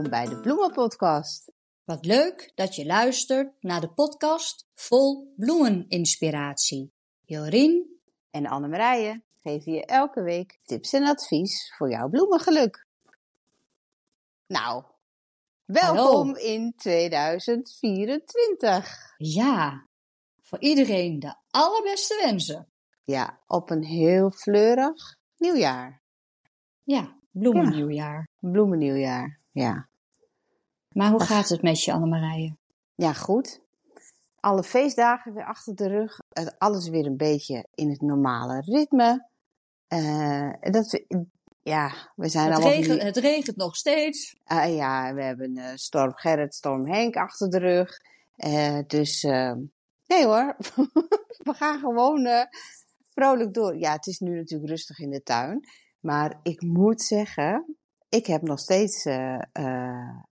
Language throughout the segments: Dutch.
welkom bij de Bloemenpodcast. Wat leuk dat je luistert naar de podcast vol bloemeninspiratie. Jorien en Annemarije geven je elke week tips en advies voor jouw bloemengeluk. Nou, welkom Hallo. in 2024. Ja, voor iedereen de allerbeste wensen. Ja, op een heel fleurig nieuwjaar. Ja, bloemennieuwjaar. Ja, bloemennieuwjaar, ja. Maar hoe gaat het met je, Annemarije? Ja, goed. Alle feestdagen weer achter de rug. Alles weer een beetje in het normale ritme. Uh, dat, ja, we zijn het, regent, het regent nog steeds. Uh, ja, we hebben uh, Storm Gerrit, Storm Henk achter de rug. dus nee hoor, we gaan gewoon vrolijk door. Ja, het is nu natuurlijk rustig in de tuin. Maar ik moet zeggen, ik heb nog steeds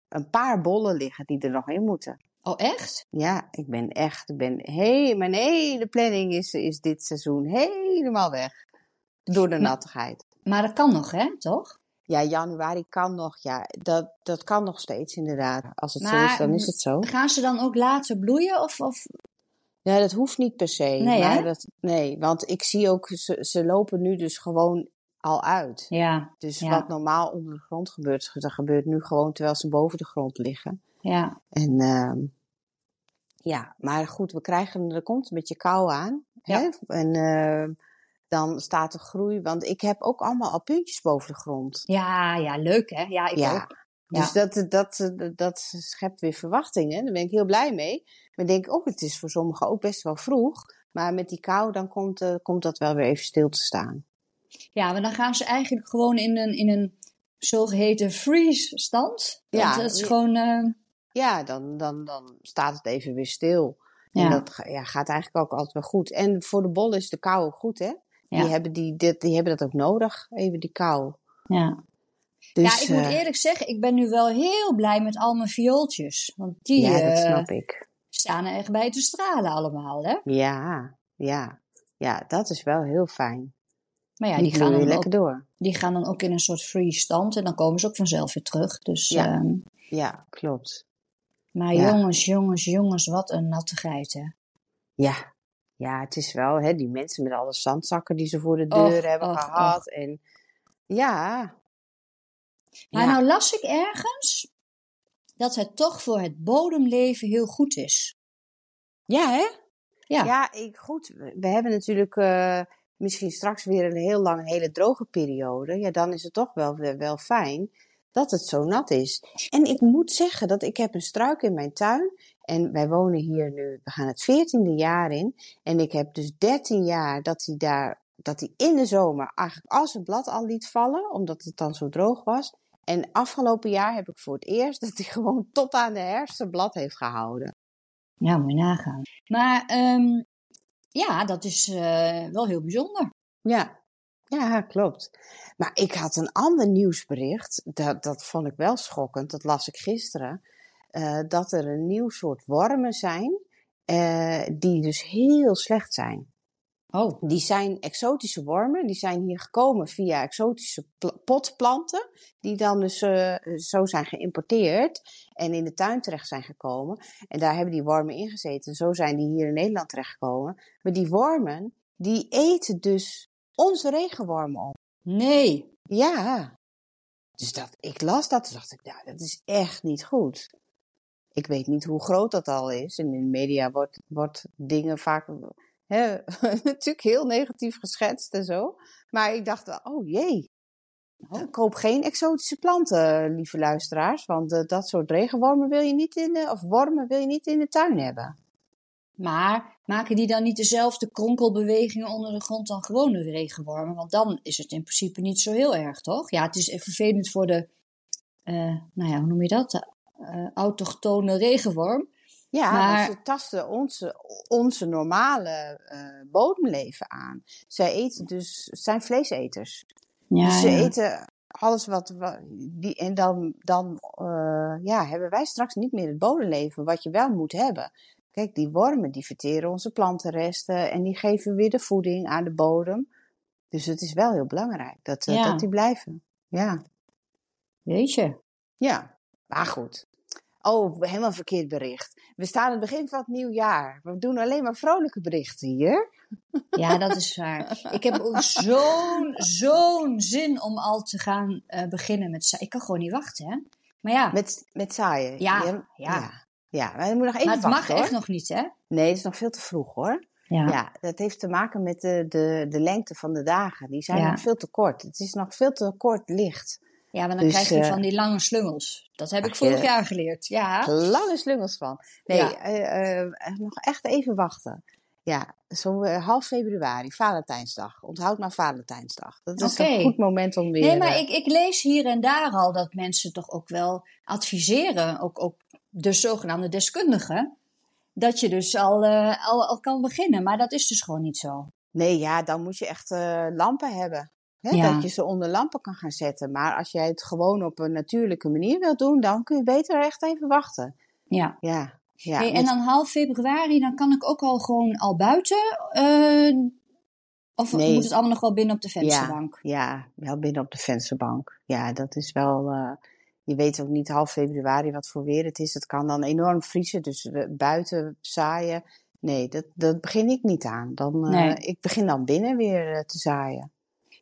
een paar bollen liggen die er nog in moeten. Oh, echt? Ja, ik ben echt, ik ben hey, mijn hele planning is, is dit seizoen helemaal weg. Door de nattigheid. Maar dat kan nog, hè, toch? Ja, januari kan nog. Ja, dat, dat kan nog steeds inderdaad. Als het zo is, dan is het zo. Gaan ze dan ook later bloeien? Of, of... Ja, dat hoeft niet per se. Nee, maar dat, nee want ik zie ook, ze, ze lopen nu dus gewoon al uit. Ja. Dus wat normaal onder de grond gebeurt, dat gebeurt nu gewoon terwijl ze boven de grond liggen. Ja. En uh, ja, maar goed, we krijgen, er komt een beetje kou aan. Ja. Hè? En uh, dan staat de groei, want ik heb ook allemaal al puntjes boven de grond. Ja, ja, leuk hè? Ja, ik ook. Dus dat, dat, dat schept weer verwachtingen. Daar ben ik heel blij mee. Maar ik denk ook, het is voor sommigen ook best wel vroeg. Maar met die kou, dan komt, uh, komt dat wel weer even stil te staan. Ja, maar dan gaan ze eigenlijk gewoon in een, in een zogeheten freeze-stand. Ja, het is gewoon. Uh... Ja, dan, dan, dan staat het even weer stil. Ja. En dat ja, gaat eigenlijk ook altijd wel goed. En voor de bol is de kou goed, hè? Die, hebben die, dit, die hebben dat ook nodig, even die kou. Ja. Dus, ja, ik moet eh, eerlijk zeggen, ik ben nu wel heel blij met al mijn viooltjes. Want die ja, dat snap uh, ik. staan er echt bij te stralen allemaal, hè? Ja, ja. Ja, dat is wel heel fijn. Maar ja, die, gaan dan lekker ook, door. Die gaan dan ook in een soort free stand en dan komen ze ook vanzelf weer terug. Dus, ja, uh, ja klopt. Maar jongens, jongens, jongens, wat een nattigheid, hè? Ja, ja, het is wel, hè, die mensen met alle zandzakken die ze voor de deur hebben gehad. En ja. Maar ja. nou las ik ergens dat het toch voor het bodemleven heel goed is. Ja, hè? Ja, ja ik, goed. We hebben natuurlijk uh, misschien straks weer een heel lang, een hele droge periode. Ja, dan is het toch wel, wel fijn dat het zo nat is. En ik moet zeggen dat ik heb een struik in mijn tuin. En wij wonen hier nu, we gaan het veertiende jaar in. En ik heb dus dertien jaar dat hij daar, dat hij in de zomer eigenlijk al zijn blad al liet vallen. Omdat het dan zo droog was. En afgelopen jaar heb ik voor het eerst dat hij gewoon tot aan de herfst zijn blad heeft gehouden. Ja, moet je nagaan. Maar um, ja, dat is uh, wel heel bijzonder. Ja, ja, klopt. Maar ik had een ander nieuwsbericht. Dat, dat vond ik wel schokkend. Dat las ik gisteren. Uh, dat er een nieuw soort wormen zijn. Uh, die dus heel slecht zijn. Oh. Die zijn exotische wormen. Die zijn hier gekomen via exotische potplanten. Die dan dus uh, zo zijn geïmporteerd. En in de tuin terecht zijn gekomen. En daar hebben die wormen in gezeten. Zo zijn die hier in Nederland terechtgekomen. Maar die wormen, die eten dus onze regenwormen op. Nee. Ja. Dus dat, ik las dat en dacht ik, nou, dat is echt niet goed. Ik weet niet hoe groot dat al is. En in de media wordt, wordt dingen vaak natuurlijk heel negatief geschetst en zo. Maar ik dacht wel, oh jee. Oh. Koop geen exotische planten, lieve luisteraars. Want uh, dat soort regenwormen wil je niet in de, of wormen wil je niet in de tuin hebben. Maar maken die dan niet dezelfde kronkelbewegingen onder de grond dan gewone regenwormen? Want dan is het in principe niet zo heel erg, toch? Ja, het is vervelend voor de, uh, nou ja, hoe noem je dat? De, uh, autochtone regenworm. Ja, maar... ze tasten onze, onze normale uh, bodemleven aan. Zij eten dus, zijn vleeseters. Ja, dus ze ja. eten alles wat, wat die, en dan, dan ja, hebben wij straks niet meer het bodemleven wat je wel moet hebben. Kijk, die wormen die verteren onze plantenresten en die geven weer de voeding aan de bodem. Dus het is wel heel belangrijk dat, uh, ja. dat die blijven. Ja. Weet je? Ja. Maar goed. Oh, helemaal verkeerd bericht. We staan aan het begin van het nieuw jaar. We doen alleen maar vrolijke berichten hier. Ja, dat is waar. Ik heb ook zo'n, zo'n zin om al te gaan uh, beginnen met... Ik kan gewoon niet wachten, hè. Maar ja. Met, met zaaien? Ja, ja. ja. ja. maar moet nog even Maar het wachten, mag echt nog niet, hè? Nee, het is nog veel te vroeg, hoor. Ja. ja, dat heeft te maken met de, de, de lengte van de dagen. Die zijn nog veel te kort. Het is nog veel te kort licht. Ja, maar dan dus, krijg je uh, van die lange slungels. Dat heb ik vorig jaar geleerd. Ja. Lange slungels van. Nee, ja. uh, nog echt even wachten. Ja, zo half februari, Valentijnsdag. Onthoud maar Valentijnsdag. Dat is okay. een goed moment om weer... Nee, maar ik, ik lees hier en daar al dat mensen toch ook wel adviseren, ook, ook de zogenaamde deskundigen, dat je dus al, uh, al, al kan beginnen. Maar dat is dus gewoon niet zo. Nee, ja, dan moet je echt uh, lampen hebben. Hè? Ja. Dat je ze onder lampen kan gaan zetten. Maar als jij het gewoon op een natuurlijke manier wilt doen, dan kun je beter echt even wachten. Ja. Ja. ja hey, en dan half februari, dan kan ik ook al gewoon al buiten. Uh, of nee. moet het allemaal nog wel binnen op de vensterbank? Ja, ja, wel binnen op de vensterbank. Ja, dat is wel. Uh, je weet ook niet half februari wat voor weer het is. Het kan dan enorm vriezen, dus buiten zaaien. Nee, dat, dat begin ik niet aan. Dan, uh, nee. Ik begin dan binnen weer te zaaien.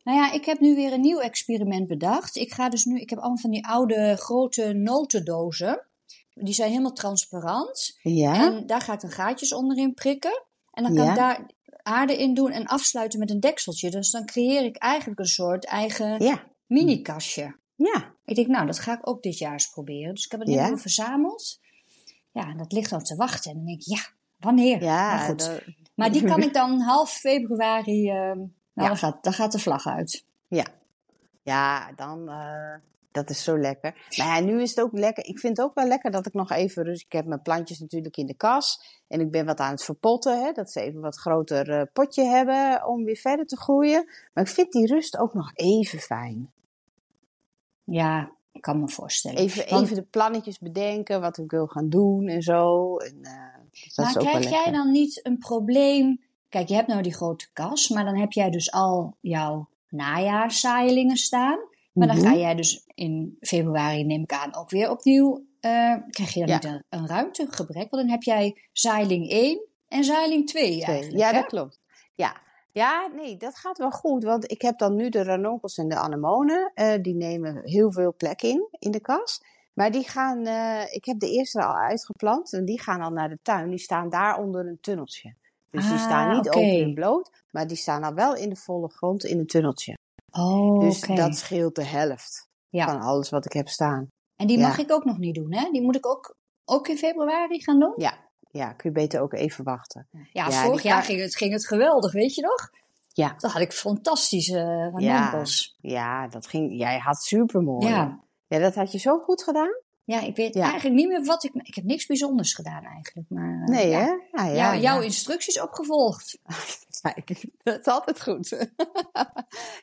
Nou ja, ik heb nu weer een nieuw experiment bedacht. Ik ga dus nu, ik heb allemaal van die oude grote notendozen. Die zijn helemaal transparant. Ja. En daar ga ik dan gaatjes onderin prikken. En dan kan ja. ik daar aarde in doen en afsluiten met een dekseltje. Dus dan creëer ik eigenlijk een soort eigen ja. mini-kastje. Ja. Ik denk, nou, dat ga ik ook dit jaar eens proberen. Dus ik heb het helemaal ja. verzameld. Ja, en dat ligt dan te wachten. En dan denk ik, ja, wanneer? Ja, maar goed. Dat... Maar die kan ik dan half februari... Uh, nou, dan, gaat, dan gaat de vlag uit. Ja, ja dan, uh, dat is zo lekker. Maar ja, nu is het ook lekker. Ik vind het ook wel lekker dat ik nog even rust. Ik heb mijn plantjes natuurlijk in de kas. En ik ben wat aan het verpotten. Hè, dat ze even wat groter uh, potje hebben om weer verder te groeien. Maar ik vind die rust ook nog even fijn. Ja, ik kan me voorstellen. Even, Want... even de plannetjes bedenken, wat ik wil gaan doen en zo. En, uh, dat maar krijg jij dan niet een probleem Kijk, je hebt nou die grote kas, maar dan heb jij dus al jouw najaarsaailingen staan. Maar dan mm -hmm. ga jij dus in februari, neem ik aan, ook weer opnieuw. Uh, krijg je dan ja. niet een, een, ruimtegebrek? Want dan heb jij zaailing 1 en zaailing 2 eigenlijk. Ja, hè? dat klopt. Ja. ja, nee, dat gaat wel goed. Want ik heb dan nu de ranonkels en de anemonen. Uh, die nemen heel veel plek in, in de kas. Maar die gaan, uh, ik heb de eerste al uitgeplant. En die gaan al naar de tuin. Die staan daar onder een tunneltje. Dus ah, die staan niet okay. open en bloot, maar die staan al wel in de volle grond in een tunneltje. Oh, dus okay. dat scheelt de helft ja. van alles wat ik heb staan. En die ja. mag ik ook nog niet doen, hè? Die moet ik ook, ook in februari gaan doen? Ja, ja kun je beter ook even wachten. Ja, vorig jaar ging het, ging het geweldig, weet je nog? Ja. Dan had ik fantastische ranonkels. Ja, ja, dat ging, jij had supermooi. Ja. ja, dat had je zo goed gedaan. Ja, ik weet ja. eigenlijk niet meer wat ik. Ik heb niks bijzonders gedaan eigenlijk. Maar, uh, nee, ja. hè? Ja, ja, jouw instructies opgevolgd. Kijk, dat is altijd goed.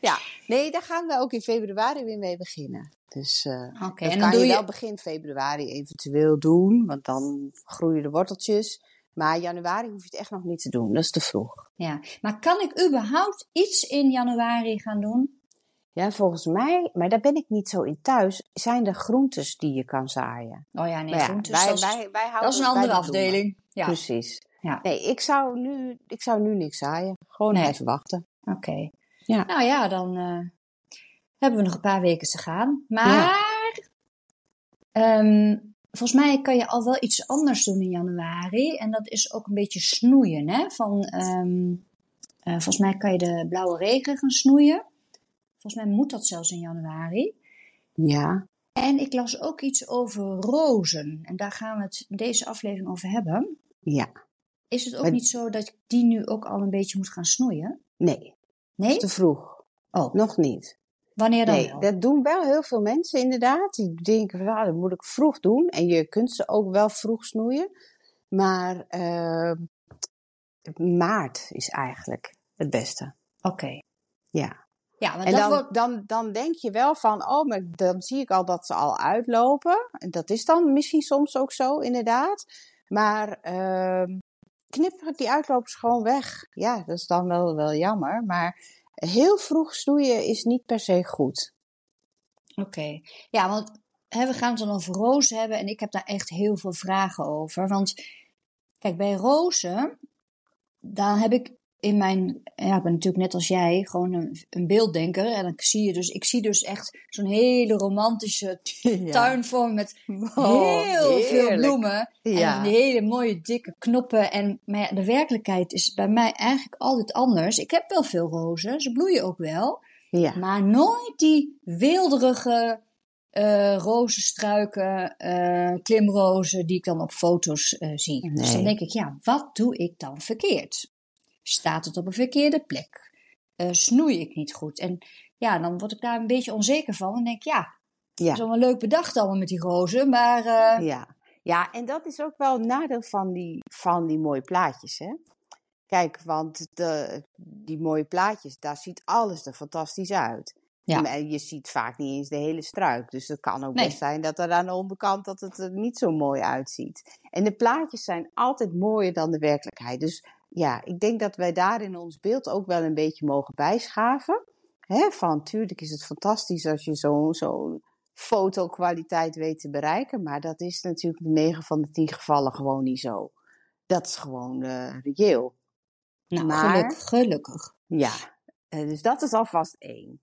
ja, nee, daar gaan we ook in februari weer mee beginnen. Dus uh, okay, dat en kan dan je doe wel begin februari eventueel doen, want dan groeien de worteltjes. Maar januari hoef je het echt nog niet te doen, dat is te vroeg. Ja, maar kan ik überhaupt iets in januari gaan doen? Ja, volgens mij, maar daar ben ik niet zo in thuis, zijn er groentes die je kan zaaien. Oh ja, nee, ja, groentes, wij, dat, is, wij, wij houden dat is een andere afdeling. Ja, Precies. ja. Nee, ik zou nu, ik zou nu niks zaaien. Gewoon Nee. even wachten. oké. Ja. Nou ja, dan eh, hebben we nog een paar weken te gaan. Maar ehm, volgens mij kan je al wel iets anders doen in januari. En dat is ook een beetje snoeien. Hè? Van, ehm, eh, volgens mij kan je de blauwe regen gaan snoeien. Volgens mij moet dat zelfs in januari. Ja. En ik las ook iets over rozen. En daar gaan we het in deze aflevering over hebben. Ja. Is het ook Maar- niet zo dat die nu ook al een beetje moet gaan snoeien? Nee, Nee? te vroeg. Oh, Nog niet. wanneer dan Nee, wel? dat doen wel heel veel mensen inderdaad. Die denken van, ah, dat moet ik vroeg doen. En je kunt ze ook wel vroeg snoeien. Maar uh, maart is eigenlijk het beste. Oké. Ja. Ja, En dat dan, wordt... dan, dan denk je wel van, oh, maar dan zie ik al dat ze al uitlopen. En dat is dan misschien soms ook zo, inderdaad. Maar uh, knip die uitlopers gewoon weg. Ja, dat is dan wel, wel jammer. Maar heel vroeg snoeien is niet per se goed. Oké. Ja, want hè, we gaan het dan over rozen hebben en ik heb daar echt heel veel vragen over. Want kijk, bij rozen, daar heb ik in mijn, ja, ik ben natuurlijk net als jij gewoon een, een beelddenker. En dan zie je dus, ik zie dus echt zo'n hele romantische tuinvorm met heel veel bloemen. En hele mooie dikke knoppen. En maar ja, de werkelijkheid is bij mij eigenlijk altijd anders. Ik heb wel veel rozen, ze bloeien ook wel. Ja. Maar nooit die weelderige uh, rozenstruiken, uh, klimrozen die ik dan op foto's uh, zie. Dus dan denk ik, ja, wat doe ik dan verkeerd? Staat het op een verkeerde plek? Uh, snoei ik niet goed? En ja, dan word ik daar een beetje onzeker van. En denk ik, ja, ja. dat is wel leuk bedacht allemaal met die rozen, maar... Uh... Ja. ja, en dat is ook wel een nadeel van die, van die mooie plaatjes, hè? Kijk, want de, die mooie plaatjes, daar ziet alles er fantastisch uit. Ja. En je ziet vaak niet eens de hele struik. Dus het kan ook best zijn dat er aan de onderkant dat het er niet zo mooi uitziet. En de plaatjes zijn altijd mooier dan de werkelijkheid. Dus ja, ik denk dat wij daar in ons beeld ook wel een beetje mogen bijschaven. Hè, van tuurlijk is het fantastisch als je zo'n zo fotokwaliteit weet te bereiken. Maar dat is natuurlijk in 9 van de 10 gevallen gewoon niet zo. Dat is gewoon uh, reëel. Nou, maar, gelukkig, gelukkig. Ja, uh, dus dat is alvast één.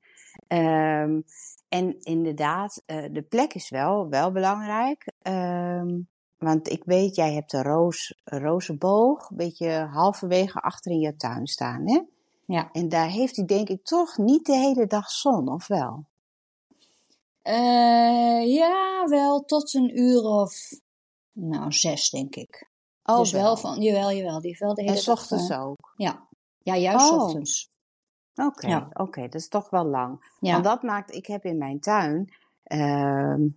Um, en inderdaad, uh, de plek is wel, wel belangrijk. Um, want ik weet, jij hebt een roos, rozenboog, een beetje halverwege achter in je tuin staan, hè? Ja. En daar heeft hij denk ik toch niet de hele dag zon, of wel? Uh, ja, wel tot een uur of, nou, zes denk ik. Oh, dus wel. van, jawel, jawel, die heeft wel de hele en dag. En ochtends uh, ook? Ja, ja juist oh. ochtends. Oké, ja. oké, dat is toch wel lang. Ja. Want dat maakt, ik heb in mijn tuin, uh,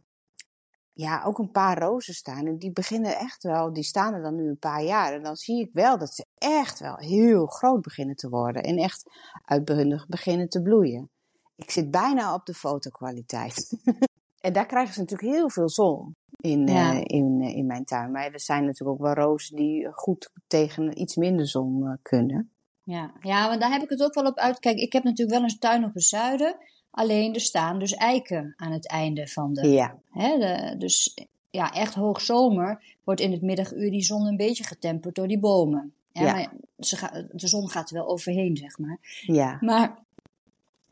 ja, ook een paar rozen staan. En die beginnen echt wel, die staan er dan nu een paar jaar. En dan zie ik wel dat ze echt wel heel groot beginnen te worden. En echt uitbundig beginnen te bloeien. Ik zit bijna op de fotokwaliteit. en daar krijgen ze natuurlijk heel veel zon in, ja. uh, in, uh, in mijn tuin. Maar er zijn natuurlijk ook wel rozen die goed tegen iets minder zon uh, kunnen. Ja. ja, maar daar heb ik het ook wel op uit. Kijk, ik heb natuurlijk wel een tuin op het zuiden. Alleen er staan dus eiken aan het einde van de. Ja. Hè, de, dus ja, echt hoogzomer wordt in het middaguur die zon een beetje getemperd door die bomen. Ja, ja. Maar ze ga, de zon gaat er wel overheen, zeg maar. Ja. Maar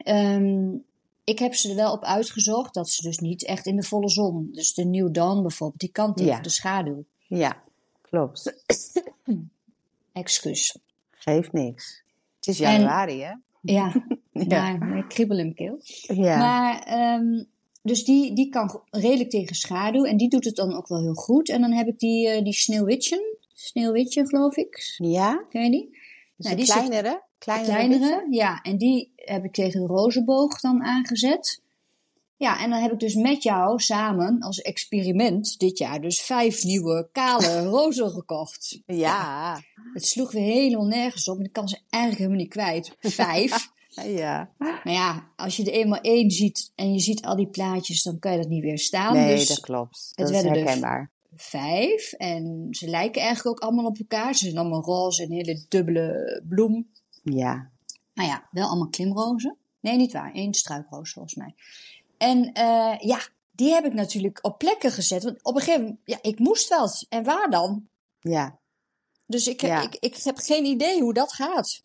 um, ik heb ze er wel op uitgezocht dat ze dus niet echt in de volle zon. Dus de New Dawn bijvoorbeeld, die kan tegen ja. de schaduw. Ja, klopt. Excuus. Geeft niks. Het is januari, hè? Ja, ja. ik kriebel in keel. Ja. Maar, um, dus die, die kan redelijk tegen schaduw en die doet het dan ook wel heel goed. En dan heb ik die, uh, die sneeuwwitje, sneeuwwitje geloof ik. Ja. Ken je die? Dus nou, die kleinere? Kleinere, kleinere ja. En die heb ik tegen de rozenboog dan aangezet. Ja, en dan heb ik dus met jou samen als experiment dit jaar dus vijf nieuwe kale rozen gekocht. Ja. ja. Het sloeg weer helemaal nergens op en ik kan ze eigenlijk helemaal niet kwijt. Vijf. ja. Maar ja, als je er eenmaal één ziet en je ziet al die plaatjes, dan kan je dat niet weer staan. Nee, dus dat klopt. Dat het is herkenbaar. vijf en ze lijken eigenlijk ook allemaal op elkaar. Ze zijn allemaal roze en hele dubbele bloem. Ja. Nou ja, wel allemaal klimrozen. Nee, niet waar. Eén struikroos volgens mij. En uh, ja, die heb ik natuurlijk op plekken gezet. Want op een gegeven moment, ja, ik moest wel. En waar dan? Ja. Dus ik, ja. ik, ik heb geen idee hoe dat gaat.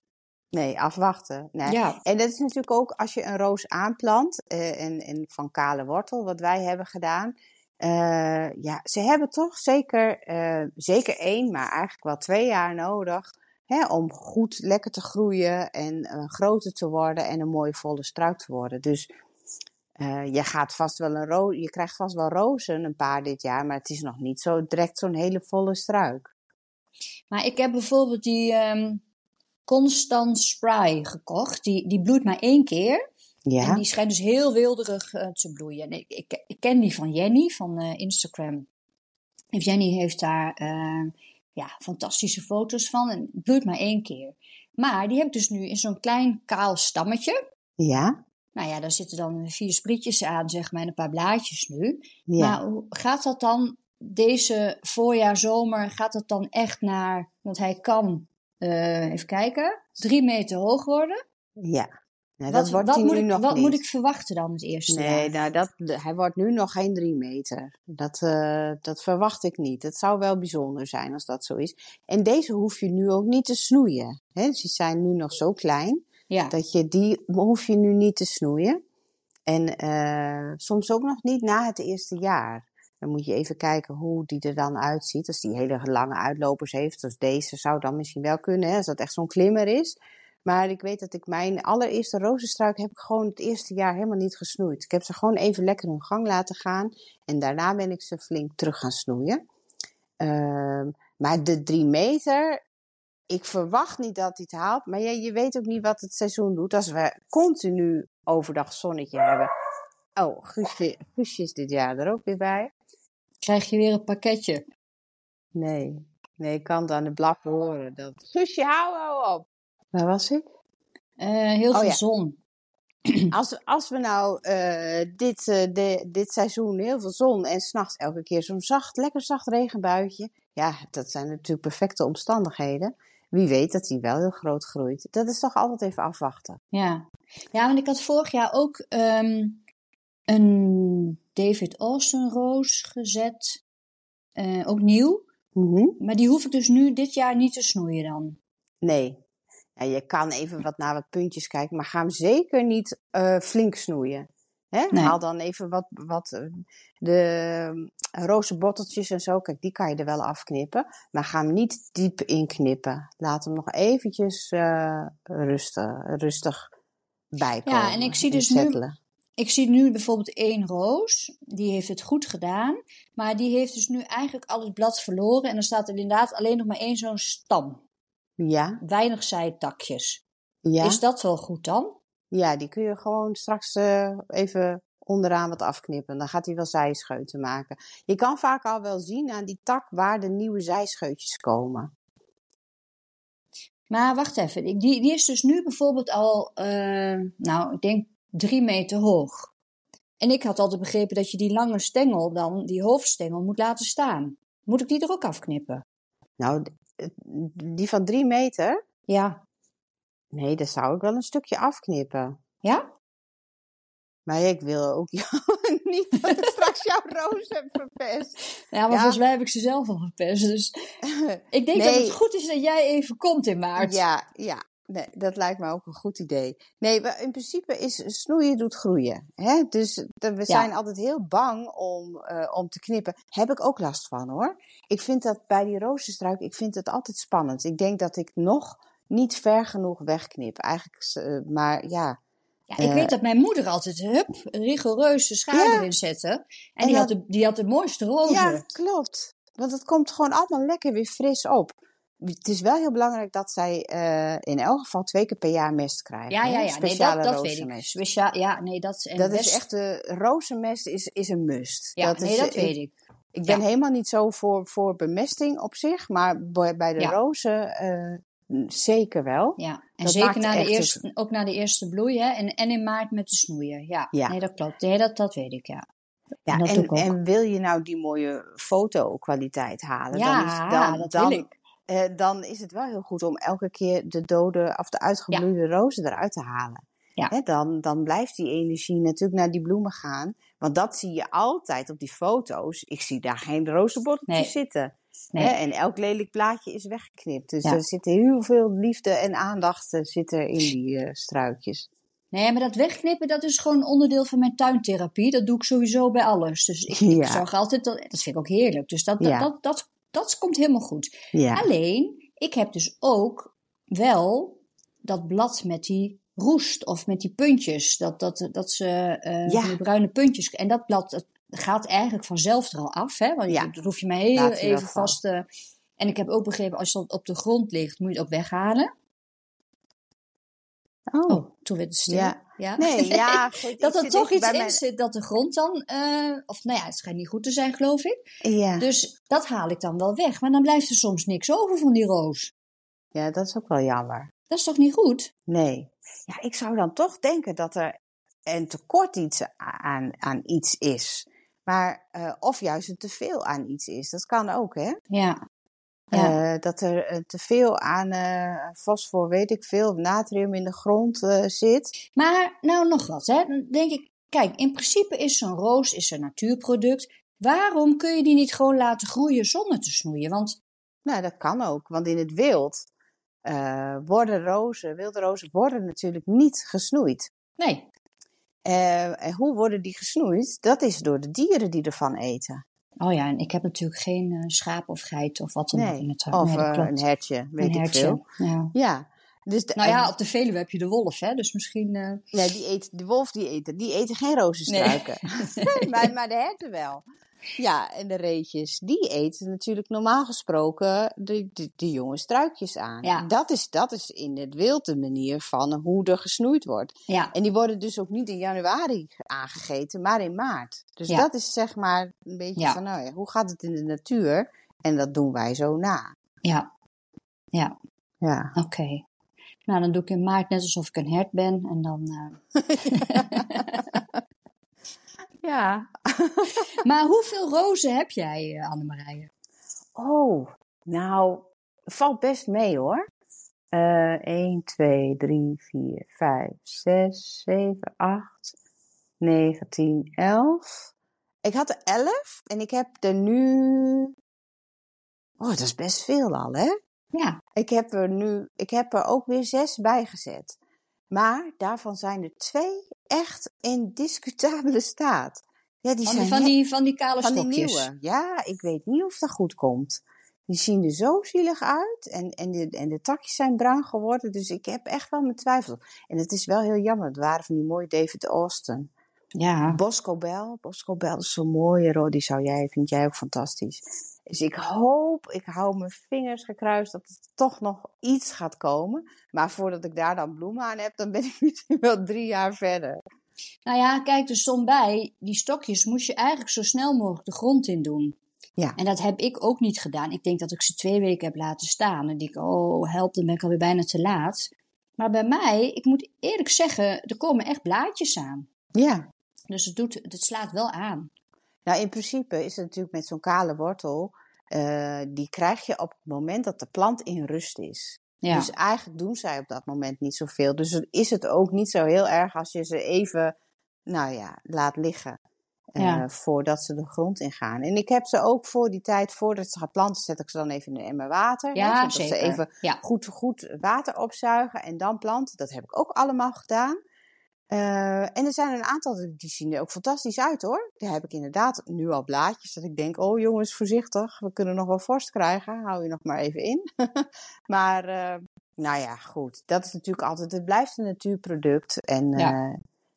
Nee, afwachten. Nee. Ja. En dat is natuurlijk ook als je een roos aanplant uh, en, en van kale wortel, wat wij hebben gedaan. Uh, ja, ze hebben toch zeker, uh, zeker één, maar eigenlijk wel twee jaar nodig hè, om goed lekker te groeien en groter te worden en een mooie volle struik te worden. Dus je gaat vast wel een roos, je krijgt vast wel rozen een paar dit jaar, maar het is nog niet zo direct zo'n hele volle struik. Maar ik heb bijvoorbeeld die um, Constant Spry gekocht. Die, die bloeit maar één keer. Ja. En die schijnt dus heel wilderig uh, te bloeien. Ik, ik, ik, ken die van Jenny van uh, Instagram. En Jenny heeft daar uh, ja, fantastische foto's van. En bloeit maar één keer. Maar die heb ik dus nu in zo'n klein kaal stammetje. Ja. Nou ja, daar zitten dan vier sprietjes aan, zeg maar, en een paar blaadjes nu. Ja. Maar hoe gaat dat dan deze voorjaar, zomer, gaat dat dan echt naar, want hij kan, uh, even kijken, drie meter hoog worden. Ja. Nou, wat dat wordt wat, hij moet, nu ik, nog wat niet. moet ik verwachten dan het eerste Nee, jaar? nou, dat, hij wordt nu nog geen drie meter. Dat, eh, dat verwacht ik niet. Het zou wel bijzonder zijn als dat zo is. En deze hoef je nu ook niet te snoeien. Hè? Dus die zijn nu nog zo klein. Ja, Dat je die hoef je nu niet te snoeien. En eh, soms ook nog niet na het eerste jaar. Dan moet je even kijken hoe die er dan uitziet. Als die hele lange uitlopers heeft, zoals deze, zou dan misschien wel kunnen. Hè? Als dat echt zo'n klimmer is. Maar ik weet dat ik mijn allereerste rozenstruik heb ik gewoon het eerste jaar helemaal niet gesnoeid. Ik heb ze gewoon even lekker hun gang laten gaan. En daarna ben ik ze flink terug gaan snoeien. Ehm, maar de drie meter, ik verwacht niet dat hij het haalt. Maar ja, je weet ook niet wat het seizoen doet. Als we continu overdag zonnetje hebben. Oh, Guusje, Guusje is dit jaar er ook weer bij. Krijg je weer een pakketje. Nee, nee, ik kan het aan de blaffen horen. Dat... Hou, hou op. Waar was ik? Eh, heel Oh, veel ja. zon. Als, als we nou eh, dit, eh, de, dit seizoen heel veel zon en s'nachts elke keer zo'n zacht, lekker zacht regenbuitje. Ja, dat zijn natuurlijk perfecte omstandigheden. Wie weet dat die wel heel groot groeit. Dat is toch altijd even afwachten. Ja. ja, want ik had vorig jaar ook ehm, een David Austin roos gezet. Eh, ook nieuw. Mhm. Maar die hoef ik dus nu dit jaar niet te snoeien dan. Nee. Ja, je kan even wat naar wat puntjes kijken, maar ga hem zeker niet eh, flink snoeien. Hè? Nee. Haal dan even wat, wat eh, de uh, rozenbotteltjes en zo. Kijk, die kan je er wel afknippen. Maar ga hem niet diep inknippen. Laat hem nog eventjes eh, rustig, rustig bijkomen. Ja, en ik zie dus nu-. Ik zie nu bijvoorbeeld één roos. Die heeft het goed gedaan. Maar die heeft dus nu eigenlijk al het blad verloren. En er staat er inderdaad alleen nog maar één zo'n stam. Ja, Weinig zijtakjes. ja. Is dat wel goed dan? ja, die kun je gewoon straks eh, even onderaan wat afknippen. Dan gaat hij wel zijscheuten maken. Je kan vaak al wel zien aan die tak waar de nieuwe zijscheutjes komen. Maar wacht even. Die, die is dus nu bijvoorbeeld al, eh, nou, ik denk drie meter hoog. En ik had altijd begrepen dat je die lange stengel dan, die hoofdstengel, moet laten staan. Moet ik die er ook afknippen? Nou, die van drie meter? Ja. Nee, daar zou ik wel een stukje afknippen. Ja? Maar ik wil ook jou niet dat ik straks jouw roos heb verpest. Ja, maar Ja. volgens mij heb ik ze zelf al verpest. Dus ik denk dat het goed is dat jij even komt in maart. Ja, ja. Nee, dat lijkt me ook een goed idee. Nee, maar in principe is snoeien doet groeien. Hè? Dus we zijn altijd heel bang om, eh, om te knippen. Heb ik ook last van hoor. Ik vind dat bij die rozenstruik, ik vind het altijd spannend. Ik denk dat ik nog niet ver genoeg wegknip. Eigenlijk, eh, maar ja. Ja, ik Eh. weet dat mijn moeder altijd, hup, rigoureus de schaar Ja. erin zette. En, En die, had de, die had de mooiste rozen. Ja, klopt. Want het komt gewoon allemaal lekker weer fris op. Het is wel heel belangrijk dat zij eh, in elk geval twee keer per jaar mest krijgen. ja, ja. ja. Nee, dat, dat weet ik. rozenmest. Speciaal, ja, nee, dat, en Dat best- is echt, de rozenmest is, is een must. Ja, dat nee, is, dat ik, weet ik. Ik ben Ja. helemaal niet zo voor, voor bemesting op zich, maar bij bij de Ja. rozen eh, zeker wel. Ja, en Dat zeker na de eerste, ook na de eerste bloei, hè? En, en in maart met de snoeien. Ja, Ja. nee, dat klopt. Nee, dat, dat weet ik, ja. Ja, en, en wil je nou die mooie fotokwaliteit halen, Ja, dan, is, dan, dat dan, wil ik. Eh, dan is het wel heel goed om elke keer de dode of de uitgebloeide rozen eruit te halen. Ja. Hè, dan, dan blijft die energie natuurlijk naar die bloemen gaan. Want dat zie je altijd op die foto's. Ik zie daar geen rozenbotteltjes Nee. zitten. Nee. Hè, en elk lelijk plaatje is weggeknipt. Dus Ja. er zit heel veel liefde en aandacht eh, zit er in die eh, struikjes. Nee, maar dat wegknippen, dat is gewoon onderdeel van mijn tuintherapie. Dat doe ik sowieso bij alles. Dus ik, ik zorg altijd, dat, dat vind ik ook heerlijk. Dus dat, dat, Ja. dat, dat, dat komt helemaal goed. Ja. Alleen, ik heb dus ook wel dat blad met die roest of met die puntjes. Dat, dat, dat ze Ja. van die bruine puntjes. En dat blad dat gaat eigenlijk vanzelf er al af. Hè? Want Ja. dat hoef je maar heel even vast. eh, en ik heb ook begrepen, als het op de grond ligt, moet je het ook weghalen. Oh. Oh, toen werd het stil. Ja. Ja. Nee, ja. goed, dat er toch iets in mijn- zit dat de grond dan, eh, of nou ja, het schijnt niet goed te zijn, geloof ik. Ja. Dus dat haal ik dan wel weg. Maar dan blijft er soms niks over van die roos. ja, dat is ook wel jammer. Dat is toch niet goed? Nee. Ja, ik zou dan toch denken dat er een tekort iets aan, aan iets is. Maar, eh, of juist een teveel aan iets is. Dat kan ook, hè? Ja. Ja. dat er te veel aan fosfor, weet ik veel, natrium in de grond zit. Maar nou nog wat, hè? Dan denk ik, kijk, in principe is zo'n roos is een natuurproduct. Waarom kun je die niet gewoon laten groeien zonder te snoeien? Want... Nou, dat kan ook, want in het wild uh, worden rozen, wilde rozen, worden natuurlijk niet gesnoeid. Nee. Uh, en hoe worden die gesnoeid? Dat is door de dieren die ervan eten. Oh ja, en ik heb natuurlijk geen uh, schaap of geit of wat dan ook in het Of nee, een hertje, weet een ik veel. Ja. ja. Dus nou ja, op de Veluwe heb je de wolf, hè? Dus misschien. Uh... Ja, die eet, de wolf die eten, die eten geen rozenstruiken. Nee. maar, maar de herten wel. Ja, en de reetjes, die eten natuurlijk normaal gesproken de, de, de jonge struikjes aan. Ja. Dat, is, dat is in het wild de manier van hoe er gesnoeid wordt. Ja. En die worden dus ook niet in januari aangegeten, maar in maart. Dus ja. dat is zeg maar een beetje van, nou ja, hoe gaat het in de natuur? En dat doen wij zo na. Ja, ja. Ja. Oké. Nou, dan doe ik in maart net alsof ik een hert ben en dan... Uh... Ja. maar hoeveel rozen heb jij, uh, Annemarije? Oh, nou, valt best mee hoor. Uh, 1, 2, 3, 4, 5, 6, 7, 8, 9, 10, 11. Ik had er 11 en ik heb er nu. Oh, dat is best veel al, hè? Ja. Ik heb er nu, ik heb er ook weer zes bij gezet. Maar daarvan zijn er twee echt in discutabele staat. Ja, die van, zijn van, die, van die kale van stokjes. Die nieuwe. Ja, ik weet niet of dat goed komt. Die zien er zo zielig uit en, en, de, en de takjes zijn bruin geworden. Dus ik heb echt wel mijn twijfels. En het is wel heel jammer. Het waren van die mooie David Austin. Ja. Bosco Bell. Bosco is zo'n mooie Die zou jij, vind jij ook fantastisch. Dus ik hoop, ik hou mijn vingers gekruist dat het toch nog iets gaat komen. Maar voordat ik daar dan bloemen aan heb, dan ben ik misschien wel drie jaar verder. Nou ja, kijk, er stond bij, die stokjes moest je eigenlijk zo snel mogelijk de grond in doen. Ja. En dat heb ik ook niet gedaan. Ik denk dat ik ze twee weken heb laten staan. En denk, oh help, dan ben ik alweer bijna te laat. Maar bij mij, ik moet eerlijk zeggen, er komen echt blaadjes aan. Ja. Dus het, doet, het slaat wel aan. Nou, in principe is het natuurlijk met zo'n kale wortel, uh, die krijg je op het moment dat de plant in rust is. Ja. Dus eigenlijk doen zij op dat moment niet zoveel. Dus is het ook niet zo heel erg als je ze even, nou ja, laat liggen. Uh, ja. Voordat ze de grond ingaan. En ik heb ze ook voor die tijd, voordat ze gaan planten, zet ik ze dan even in een emmer water. Ja, hè, zeker. ze even ja. goed, goed water opzuigen en dan planten. Dat heb ik ook allemaal gedaan. Uh, en er zijn een aantal die zien er ook fantastisch uit hoor. Daar heb ik inderdaad nu al blaadjes dat ik denk, oh jongens, voorzichtig, we kunnen nog wel vorst krijgen, hou je nog maar even in. maar uh, nou ja, goed, dat is natuurlijk altijd, het blijft een natuurproduct en ja, uh,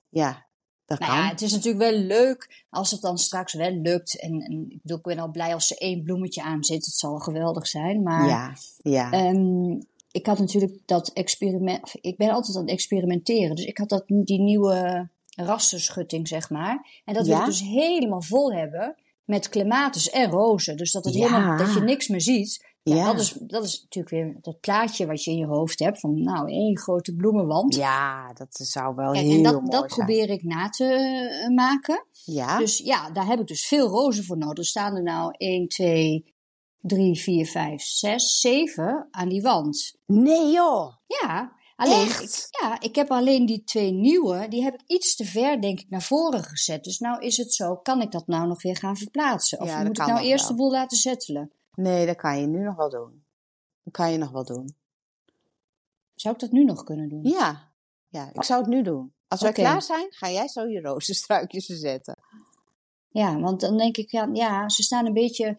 ja dat nou kan. Ja, het is natuurlijk wel leuk als het dan straks wel lukt. En, en ik bedoel, ik ben al blij als er één bloemetje aan zit, het zal geweldig zijn. Maar ja, ja. Um, ik had natuurlijk dat experiment. Ik ben altijd aan het experimenteren. Dus ik had dat, die nieuwe rassenschutting, zeg maar. En dat ja? wil ik dus helemaal vol hebben met clematis en rozen. Dus dat, het ja. helemaal, dat je niks meer ziet. Ja, ja, Dat, is, dat is natuurlijk weer dat plaatje wat je in je hoofd hebt. Van nou, één grote bloemenwand. Ja, dat zou wel Kijk, heel En dat, mooi dat zijn. probeer ik na te uh, maken. Ja. Dus ja, daar heb ik dus veel rozen voor nodig. Er staan er nou 1, 2, 3, 4, 5, 6, 7 aan die wand. Nee joh. Ja, alleen Echt? ik, ja, ik heb alleen die twee nieuwe, die heb ik iets te ver denk ik naar voren gezet. Dus nou is het zo, kan ik dat nou nog weer gaan verplaatsen? Of Ja, moet ik nou eerst wel. de boel laten settelen? Nee, dat kan je nu nog wel doen. Dat kan je nog wel doen. Zou ik dat nu nog kunnen doen? Ja, ja ik zou het nu doen. Als wij Oké. klaar zijn, ga jij zo je rozenstruikjes zetten. Ja, want dan denk ik, ja, ja, ze staan een beetje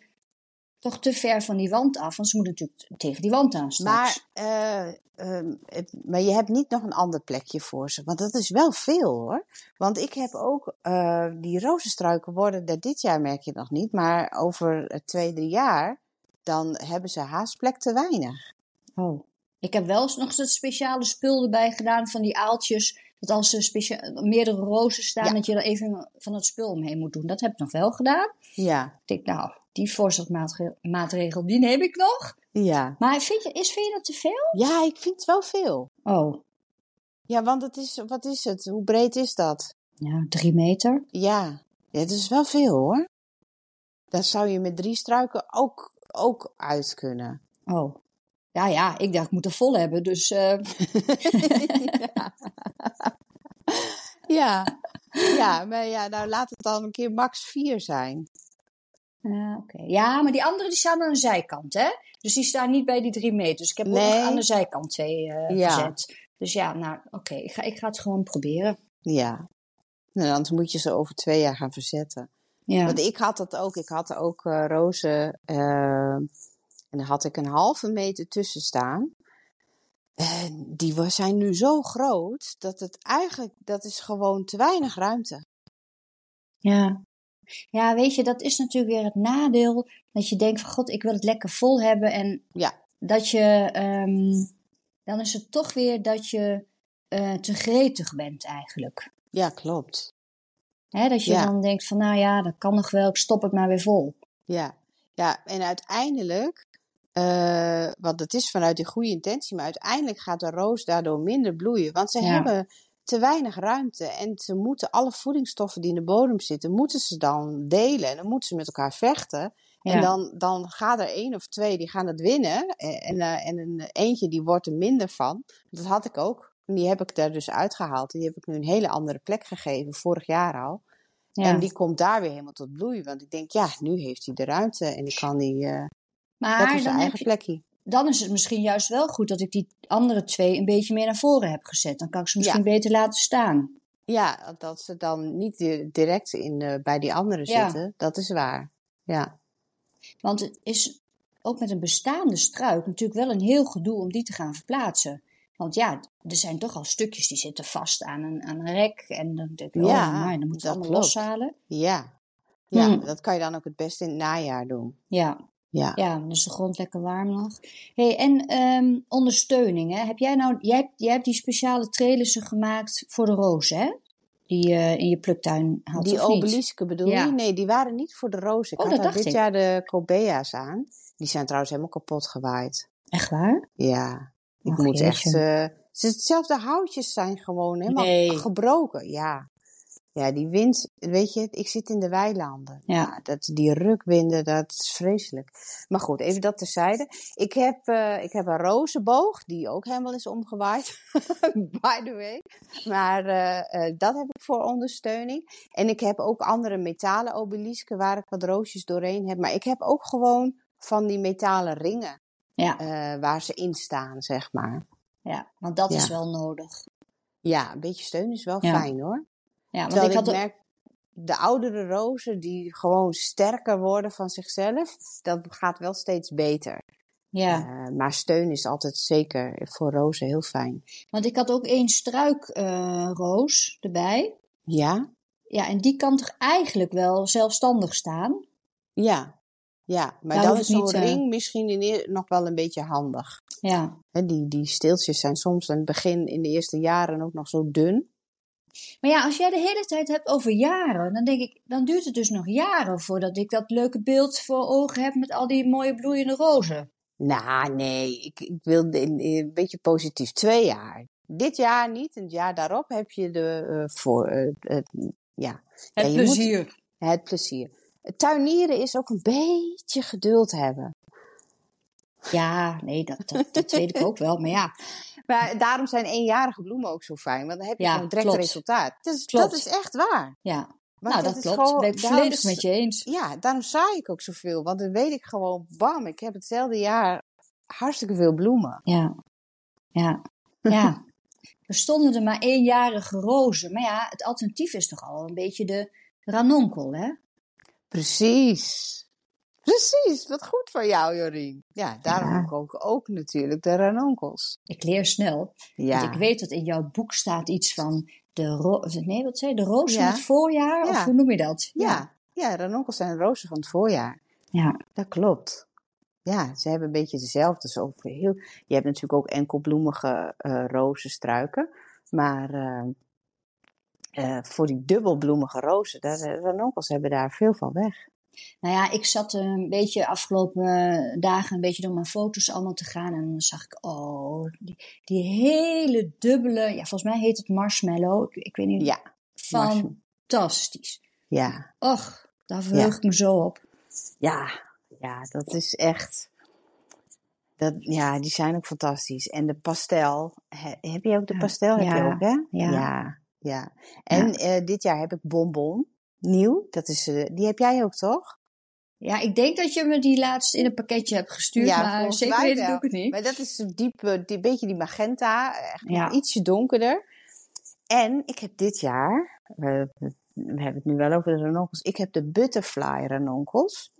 toch te ver van die wand af. Want ze moeten natuurlijk tegen die wand aan straks. Maar, eh, ehm, het- maar je hebt niet nog een ander plekje voor ze. Want dat is wel veel hoor. Want ik heb ook, eh, die rozenstruiken worden er dit jaar merk je nog niet. Maar over eh, twee, drie jaar, dan hebben ze haast plek te weinig. Oh. Ik heb wel eens nog dat speciale spul erbij gedaan van die aaltjes. Dat als er specia- meerdere rozen staan, Ja. dat je er even van het spul omheen moet doen. Dat heb ik nog wel gedaan. Ja, Ik denk, nou, die voorzorgmaatregel, die neem ik nog. ja. Maar vind je, is, vind je dat te veel? Ja, ik vind het wel veel. Oh, Ja, want het is, wat is het? Hoe breed is dat? ja, drie meter. Ja, ja het is wel veel hoor. Dat zou je met drie struiken ook ook uit kunnen. Oh. Ja, ja, ik dacht, ik moet er vol hebben, dus... Uh... ja. Ja. ja, maar ja, nou laat het dan een keer max 4 zijn. Uh, oké. Ja, maar die andere die staan aan de zijkant, hè? Dus die staan niet bij die drie meters. Ik heb nee. ook aan de zijkant twee uh, ja. gezet. Dus ja, nou, oké. Ik, ga, ik ga het gewoon proberen. Ja. Nou, anders moet je ze over twee jaar gaan verzetten. Ja. Want ik had dat ook. Ik had ook uh, rozen. Uh, en daar had ik een halve meter tussen staan. En die zijn nu zo groot dat het eigenlijk, dat is gewoon te weinig ruimte. Ja. Ja, weet je, dat is natuurlijk weer het nadeel. Dat je denkt van, god, ik wil het lekker vol hebben. En ja. dat je, um, dan is het toch weer dat je uh, te gretig bent eigenlijk. Ja, klopt. Hè, dat je ja. dan denkt van, nou ja, dat kan nog wel, ik stop het maar weer vol. Ja, ja en uiteindelijk, uh, want het is vanuit die goede intentie, maar uiteindelijk gaat de roos daardoor minder bloeien. Want ze ja. hebben te weinig ruimte en ze moeten alle voedingsstoffen die in de bodem zitten, moeten ze dan delen en dan moeten ze met elkaar vechten. Ja. En dan, dan gaat er één of twee die gaan het winnen en, en, en een eentje die wordt er minder van. Dat had ik ook. En die heb ik daar dus uitgehaald. Die heb ik nu een hele andere plek gegeven, vorig jaar al. Ja. En die komt daar weer helemaal tot bloei. Want ik denk, ja, nu heeft hij de ruimte en ik kan die. Uh, maar dat is zijn eigen je, plekje. Dan is het misschien juist wel goed dat ik die andere twee een beetje meer naar voren heb gezet. Dan kan ik ze misschien ja. beter laten staan. Ja, dat ze dan niet direct in, uh, bij die andere ja. zitten. Dat is waar. Ja. Want het is ook met een bestaande struik natuurlijk wel een heel gedoe om die te gaan verplaatsen. Want ja, er zijn toch al stukjes die zitten vast aan een, aan een rek. En dan denk ik, ja, oh, maar, dan moet je allemaal loshalen. Ja, ja hmm. dat kan je dan ook het beste in het najaar doen. Ja, ja. ja dus de grond lekker warm nog. Hey, en um, ondersteuning, hè? Heb jij nou, jij, hebt, jij hebt die speciale trelissen gemaakt voor de roos, hè? Die je uh, in je pluktuin had, Die obelisken bedoel ja. je? Nee, die waren niet voor de roos. Ik oh, had dat dit ik. jaar de cobea's aan. Die zijn trouwens helemaal kapot gewaaid. Echt waar? Ja. Ik moet echt. Uh, hetzelfde houtjes zijn gewoon helemaal Nee. gebroken. Ja. Ja, die wind, weet je, ik zit in de weilanden. Ja. dat, die rukwinden, dat is vreselijk. Maar goed, even dat terzijde. Ik heb, eh, ik heb een rozenboog, die ook helemaal is omgewaaid. By the way. Maar eh, eh, dat heb ik voor ondersteuning. En ik heb ook andere metalen obelisken waar ik wat roosjes doorheen heb. Maar ik heb ook gewoon van die metalen ringen Ja, waar ze in staan, zeg maar. ja, want dat is wel nodig. Ja, een beetje steun is wel Ja. fijn hoor. Ja, want Terwijl ik had merk, de oudere rozen die gewoon sterker worden van zichzelf, dat gaat wel steeds beter. ja, Eh, maar steun is altijd zeker voor rozen heel fijn. want ik had ook één struikroos erbij. Ja? Ja, en die kan toch eigenlijk wel zelfstandig staan? Ja. Ja, maar dan is zo'n eh, ring misschien in eer- nog wel een beetje handig. Ja. Die, die steeltjes zijn soms in het begin, in de eerste jaren ook nog zo dun. Maar ja, als jij de hele tijd hebt over jaren, dan denk ik, dan duurt het dus nog jaren voordat ik dat leuke beeld voor ogen heb met al die mooie bloeiende rozen. Nou, nee, ik, ik wil een beetje positief. Twee jaar. Dit jaar niet, en het jaar daarop heb je de eh, voor. eh, ja. Het Ja, je moet- plezier. het plezier. Tuinieren is ook een beetje geduld hebben. Ja, nee, dat, dat, dat weet ik ook wel. Maar ja, Maar daarom zijn eenjarige bloemen ook zo fijn, want dan heb je Ja, gewoon direct klopt. resultaat. Dat is, Klopt. dat is echt waar. ja. Want nou, dat, is klopt. gewoon- ben ik volledig met je eens. Ja, daarom zaai ik ook zoveel, want dan weet ik gewoon, bam, ik heb hetzelfde jaar hartstikke veel bloemen. Ja, ja, ja. Er stonden er maar eenjarige rozen. Maar ja, het alternatief is toch al een beetje de ranonkel, hè? Precies. Precies, wat goed van jou, Jorien. Ja, daarom Ja. ook, ook natuurlijk de ranonkels. Ik leer snel. Ja. Want ik weet dat in jouw boek staat iets van de, nee, wat zei de roos van het voorjaar? Of hoe noem je dat? Ja, ja, ranonkels zijn rozen van het voorjaar. Ja. Dat klopt. Ja, ze hebben een beetje dezelfde. Voor heel... Je hebt natuurlijk ook enkelbloemige eh rozenstruiken. Maar eh, eh, voor die dubbelbloemige rozen, daar, de ranonkels hebben daar veel van weg. Nou ja, ik zat eh, een beetje afgelopen eh, dagen een beetje door mijn foto's allemaal te gaan. En dan zag ik, oh, die, die hele dubbele, ja, volgens mij heet het marshmallow. Ik, ik weet niet. Ja. Fantastisch. ja, Och, daar verheug ik me zo op. ja. Ja, dat is echt. Dat, ja, die zijn ook fantastisch. En de pastel. heb je ook de pastel? Ja. Heb je ook, hè? Ja. Ja. ja. En uh, dit jaar heb ik bonbon. Nieuw. Dat is, uh, die heb jij ook, toch? Ja, ik denk dat je me die laatst in een pakketje hebt gestuurd, ja, maar zeker weten doe ik het niet. Maar dat is een diep, die, beetje die magenta, echt ja. ietsje donkerder. En ik heb dit jaar, we, we hebben het nu wel over de ranonkels, ik heb de butterfly ranonkels.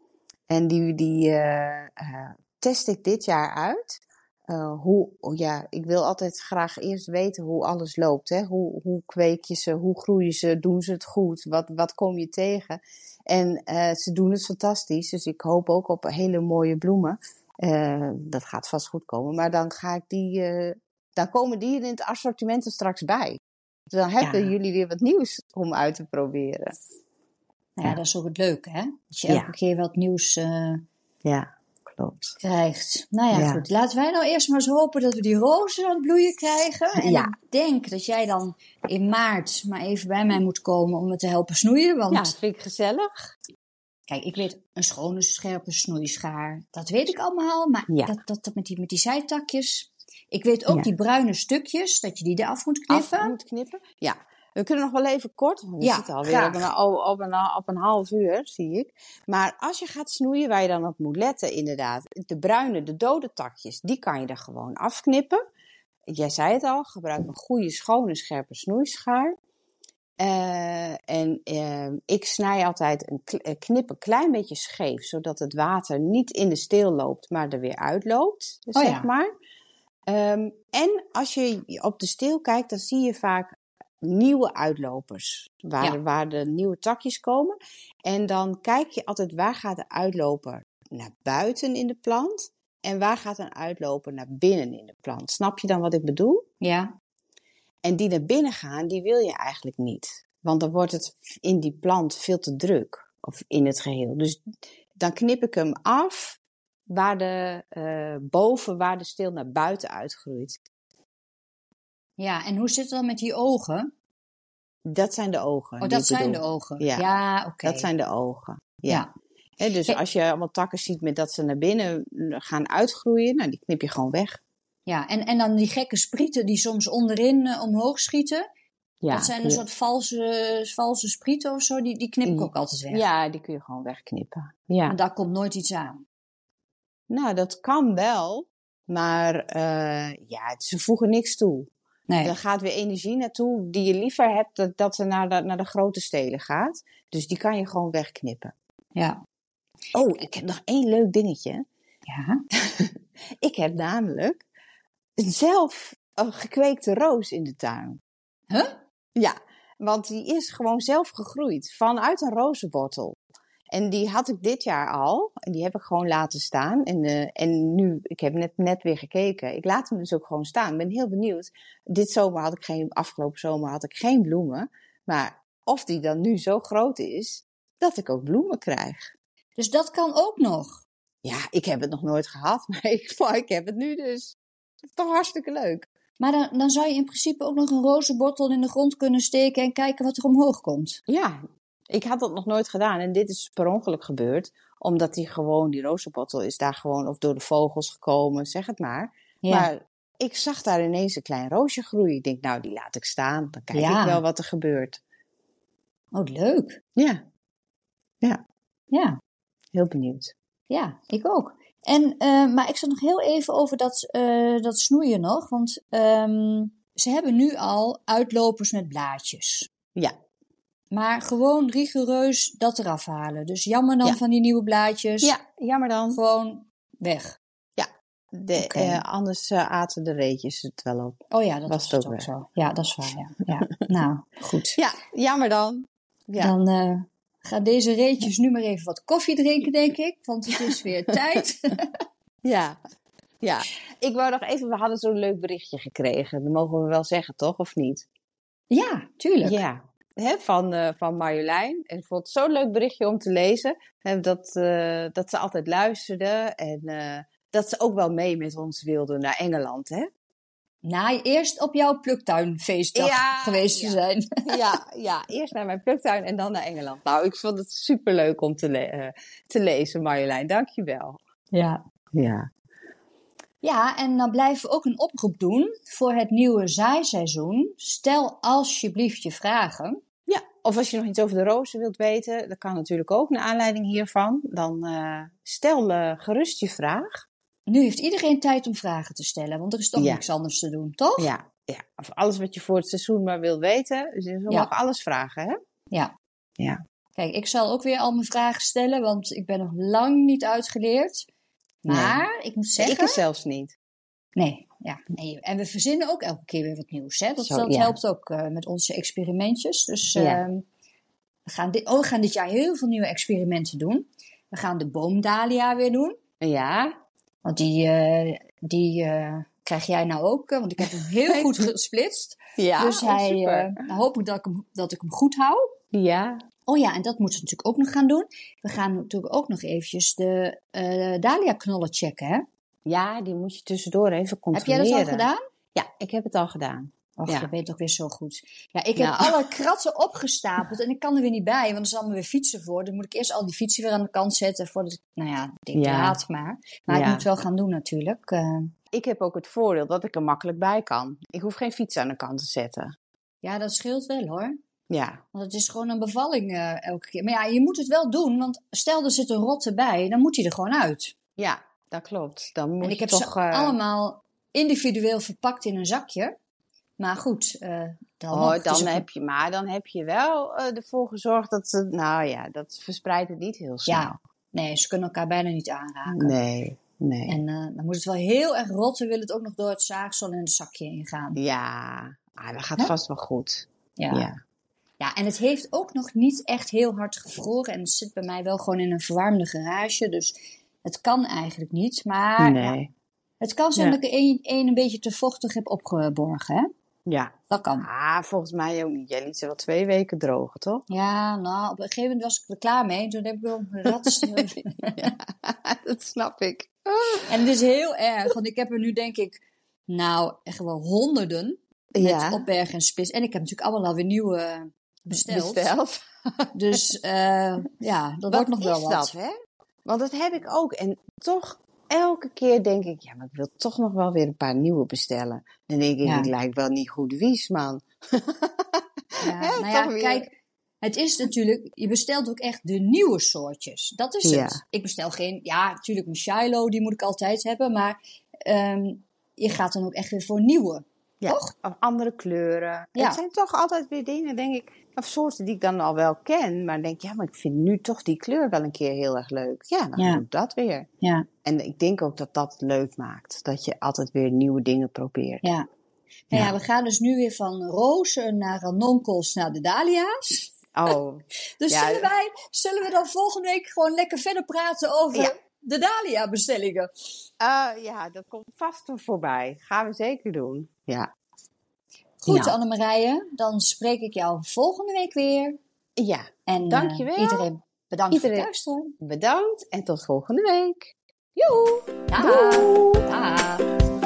En die, die uh, uh, test ik dit jaar uit. Uh, hoe, ja, ik wil altijd graag eerst weten hoe alles loopt. Hè? Hoe, hoe kweek je ze? Hoe groeien ze? Doen ze het goed? Wat, wat kom je tegen? En uh, ze doen het fantastisch. Dus ik hoop ook op hele mooie bloemen. Uh, dat gaat vast goed komen. Maar dan ga ik die, dan komen die in het assortiment er straks bij. Dus dan hebben jullie weer wat nieuws om uit te proberen. Ja, dat is ook het leuke, hè? Dat je elke keer wat nieuws ja, klopt. krijgt. Nou ja, goed. Laten wij nou eerst maar eens hopen dat we die rozen aan het bloeien krijgen. En ik denk dat jij dan in maart maar even bij mij moet komen om me te helpen snoeien. Want... Ja, dat vind ik gezellig. Kijk, ik weet een schone, scherpe snoeischaar. Dat weet ik allemaal. Maar dat, dat, dat met, die, met die zijtakjes. Ik weet ook die bruine stukjes, dat je die eraf moet knippen. Af moet knippen, ja. We kunnen nog wel even kort, we ja, zitten alweer op een, op, een, op een half uur, zie ik. Maar als je gaat snoeien, waar je dan op moet letten, inderdaad. De bruine, de dode takjes, die kan je er gewoon afknippen. Jij zei het al, gebruik een goede, schone, scherpe snoeischaar. Uh, en uh, ik snij altijd een eh, knip een klein beetje scheef, zodat het water niet in de steel loopt, maar er weer uitloopt, oh, zeg ja. maar. Um, en als je op de steel kijkt, dan zie je vaak nieuwe uitlopers. Waar, de, waar de nieuwe takjes komen. En dan kijk je altijd waar gaat de uitloper naar buiten in de plant. En waar gaat een uitloper naar binnen in de plant. Snap je dan wat ik bedoel? Ja. En die naar binnen gaan, die wil je eigenlijk niet. Want dan wordt het in die plant veel te druk. Of in het geheel. Dus dan knip ik hem af waar de, uh, boven waar de steel naar buiten uitgroeit. Ja, en hoe zit het dan met die ogen? Dat zijn de ogen. Oh, dat zijn de ogen. Ja, ja oké. Dat zijn de ogen. Ja. ja. dus als je allemaal takken ziet met dat ze naar binnen gaan uitgroeien, nou, die knip je gewoon weg. Ja, en, en dan die gekke sprieten die soms onderin uh, omhoog schieten. Ja, dat zijn een soort valse, valse sprieten of zo, die, die knip ik ook altijd weg. Ja, die kun je gewoon wegknippen. Ja. En daar komt nooit iets aan. Nou, dat kan wel, maar uh, ja, ze voegen niks toe. Nee. Er gaat weer energie naartoe die je liever hebt dat, dat ze naar de, naar de grote steden gaat. Dus die kan je gewoon wegknippen. Ja. Oh, ik heb nog één leuk dingetje. Ja. ik heb namelijk zelf een gekweekte roos in de tuin. Huh? Ja, want die is gewoon zelf gegroeid vanuit een rozenwortel. En die had ik dit jaar al. En die heb ik gewoon laten staan. En, uh, en nu, ik heb net, net weer gekeken. Ik laat hem dus ook gewoon staan. Ik ben heel benieuwd. Dit zomer had ik geen, afgelopen zomer had ik geen bloemen. Maar of die dan nu zo groot is, dat ik ook bloemen krijg. Dus dat kan ook nog? Ja, ik heb het nog nooit gehad. Maar ik, ik heb het nu dus. Dat is toch hartstikke leuk. Maar dan, dan zou je in principe ook nog een rozenbottel in de grond kunnen steken en kijken wat er omhoog komt. Ja, ik had dat nog nooit gedaan en dit is per ongeluk gebeurd. Omdat die gewoon, die rozenbottel is daar gewoon, of door de vogels gekomen, zeg het maar. Maar ik zag daar ineens een klein roosje groeien. Ik denk, nou, die laat ik staan. Dan kijk ik wel wat er gebeurt. Oh, leuk. Ja. Ja. Ja. Heel benieuwd. Ja, ik ook. En, uh, maar ik zat nog heel even over dat, uh, dat snoeien nog. Want um, ze hebben nu al uitlopers met blaadjes. Ja. Maar gewoon rigoureus dat eraf halen. Dus jammer dan van die nieuwe blaadjes. Ja, jammer dan. Gewoon weg. Ja, de, uh, anders uh, aten de reetjes het wel op. Oh ja, dat was, het ook, zo. Ja, dat is waar. Ja. ja. nou, goed. Ja, jammer dan. Ja. Dan uh, gaan deze reetjes nu maar even wat koffie drinken, denk ik. Want het is weer tijd. ja. Ja, ik wou nog even, we hadden zo'n leuk berichtje gekregen. Dat mogen we wel zeggen, toch? Of niet? Ja, tuurlijk. Ja, hè, van, uh, van Marjolein. En ik vond het zo'n leuk berichtje om te lezen. Hè, dat, uh, dat ze altijd luisterde en uh, dat ze ook wel mee met ons wilde naar Engeland. Hè? Na eerst op jouw pluktuinfeestdag geweest te zijn. Ja, ja, eerst naar mijn pluktuin en dan naar Engeland. Nou, ik vond het superleuk om te, le te lezen, Marjolein. Dankjewel. Ja. Ja. Ja, en dan blijven we ook een oproep doen voor het nieuwe zaaiseizoen. Stel alsjeblieft je vragen. Ja, of als je nog iets over de rozen wilt weten, dat kan natuurlijk ook naar aanleiding hiervan. Dan uh, stel uh, gerust je vraag. Nu heeft iedereen tijd om vragen te stellen, want er is toch niks anders te doen, toch? Ja, ja, of alles wat je voor het seizoen maar wil weten. Dus je mag alles vragen, hè? Ja. Ja. Kijk, ik zal ook weer al mijn vragen stellen, want ik ben nog lang niet uitgeleerd. Maar ik moet zeggen... Ik zelfs niet. Nee, ja. Nee. En we verzinnen ook elke keer weer wat nieuws. Hè? Dat, dat helpt ook uh, met onze experimentjes. Dus ja. uh, we, gaan dit, oh, we gaan dit jaar heel veel nieuwe experimenten doen. We gaan de boomdalia weer doen. Ja. Want die, uh, die krijg jij nou ook, want ik heb hem heel goed gesplitst. Ja, dus hij, nou hoop ik dat ik, hem, dat ik hem goed hou. Ja. Oh ja, en dat moeten we natuurlijk ook nog gaan doen. We gaan natuurlijk ook nog eventjes de uh, Dahlia-knollen checken, hè? Ja, die moet je tussendoor even controleren. Heb jij dat al gedaan? Ja, ik heb het al gedaan. Och, ja. dat weet toch weer zo goed. Ja, ik heb nou. alle kratten opgestapeld en ik kan er weer niet bij, want er is allemaal weer fietsen voor. Dan moet ik eerst al die fietsen weer aan de kant zetten voordat ik, nou ja, denk ja. laat maar. Maar ja. ik moet het wel gaan doen natuurlijk. Uh, ik heb ook het voordeel dat ik er makkelijk bij kan. Ik hoef geen fiets aan de kant te zetten. Ja, dat scheelt wel hoor. Ja. Want het is gewoon een bevalling uh, elke keer. Maar ja, je moet het wel doen, want stel er zit een rotte bij, dan moet hij er gewoon uit. Ja, dat klopt. Dan moet en ik heb toch, ze uh... allemaal individueel verpakt in een zakje. Maar goed, uh, dan, oh, nog, dan heb je, maar dan heb je wel ervoor gezorgd dat ze, nou ja, dat verspreidt het niet heel snel. Ja, nee, ze kunnen elkaar bijna niet aanraken. Nee, nee. En dan moet het wel heel erg rotten, wil het ook nog door het zaagsel en het zakje ingaan. Ja, ah, dat gaat vast wel goed. ja. ja. Ja, en het heeft ook nog niet echt heel hard gevroren. En het zit bij mij wel gewoon in een verwarmde garage. Dus het kan eigenlijk niet. Maar nee. ja, het kan zijn ja. dat ik een, een, een beetje te vochtig heb opgeborgen. Hè? Ja. Dat kan. Ah, volgens mij ook niet. Jij liet ze wel twee weken drogen, toch? Ja, nou, op een gegeven moment was ik er klaar mee. Toen heb ik wel een rat. ja, dat snap ik. En het is heel erg. Want ik heb er nu denk ik, nou, echt wel honderden. Met ja. opbergen en spits. En ik heb natuurlijk allemaal alweer nieuwe besteld. besteld. Dus uh, ja, dat wat wordt nog wel is wat. dat, hè? Want dat heb ik ook. En toch, elke keer denk ik, ja, maar ik wil toch nog wel weer een paar nieuwe bestellen. Dan denk ik, Ja. ik lijkt wel niet goed wies, man. Ja, nou ja, weer. kijk, het is natuurlijk, je bestelt ook echt de nieuwe soortjes. Dat is Ja. het. Ik bestel geen, ja, natuurlijk een Shiloh, die moet ik altijd hebben, maar ehm, je gaat dan ook echt weer voor nieuwe. Ja, Toch? Of andere kleuren. Ja. Het zijn toch altijd weer dingen, denk ik, of soorten die ik dan al wel ken. Maar denk, ja, maar ik vind nu toch die kleur wel een keer heel erg leuk. Ja, dan Ja. doe ik dat weer. Ja, En ik denk ook dat dat leuk maakt. Dat je altijd weer nieuwe dingen probeert. ja. Nou ja, we gaan dus nu weer van rozen naar ranonkels naar de dahlia's. Oh, Dus Ja. zullen, wij, zullen we dan volgende week gewoon lekker verder praten over Ja. de dahlia bestellingen? eh, ja, dat komt vast voorbij. Gaan we zeker doen. Ja. Goed, Ja. Annemarije, dan spreek ik jou volgende week weer. Ja, En eh, Dankjewel. iedereen bedankt voor Iedereen. het luisteren. bedankt en tot volgende week. Joe! Doei!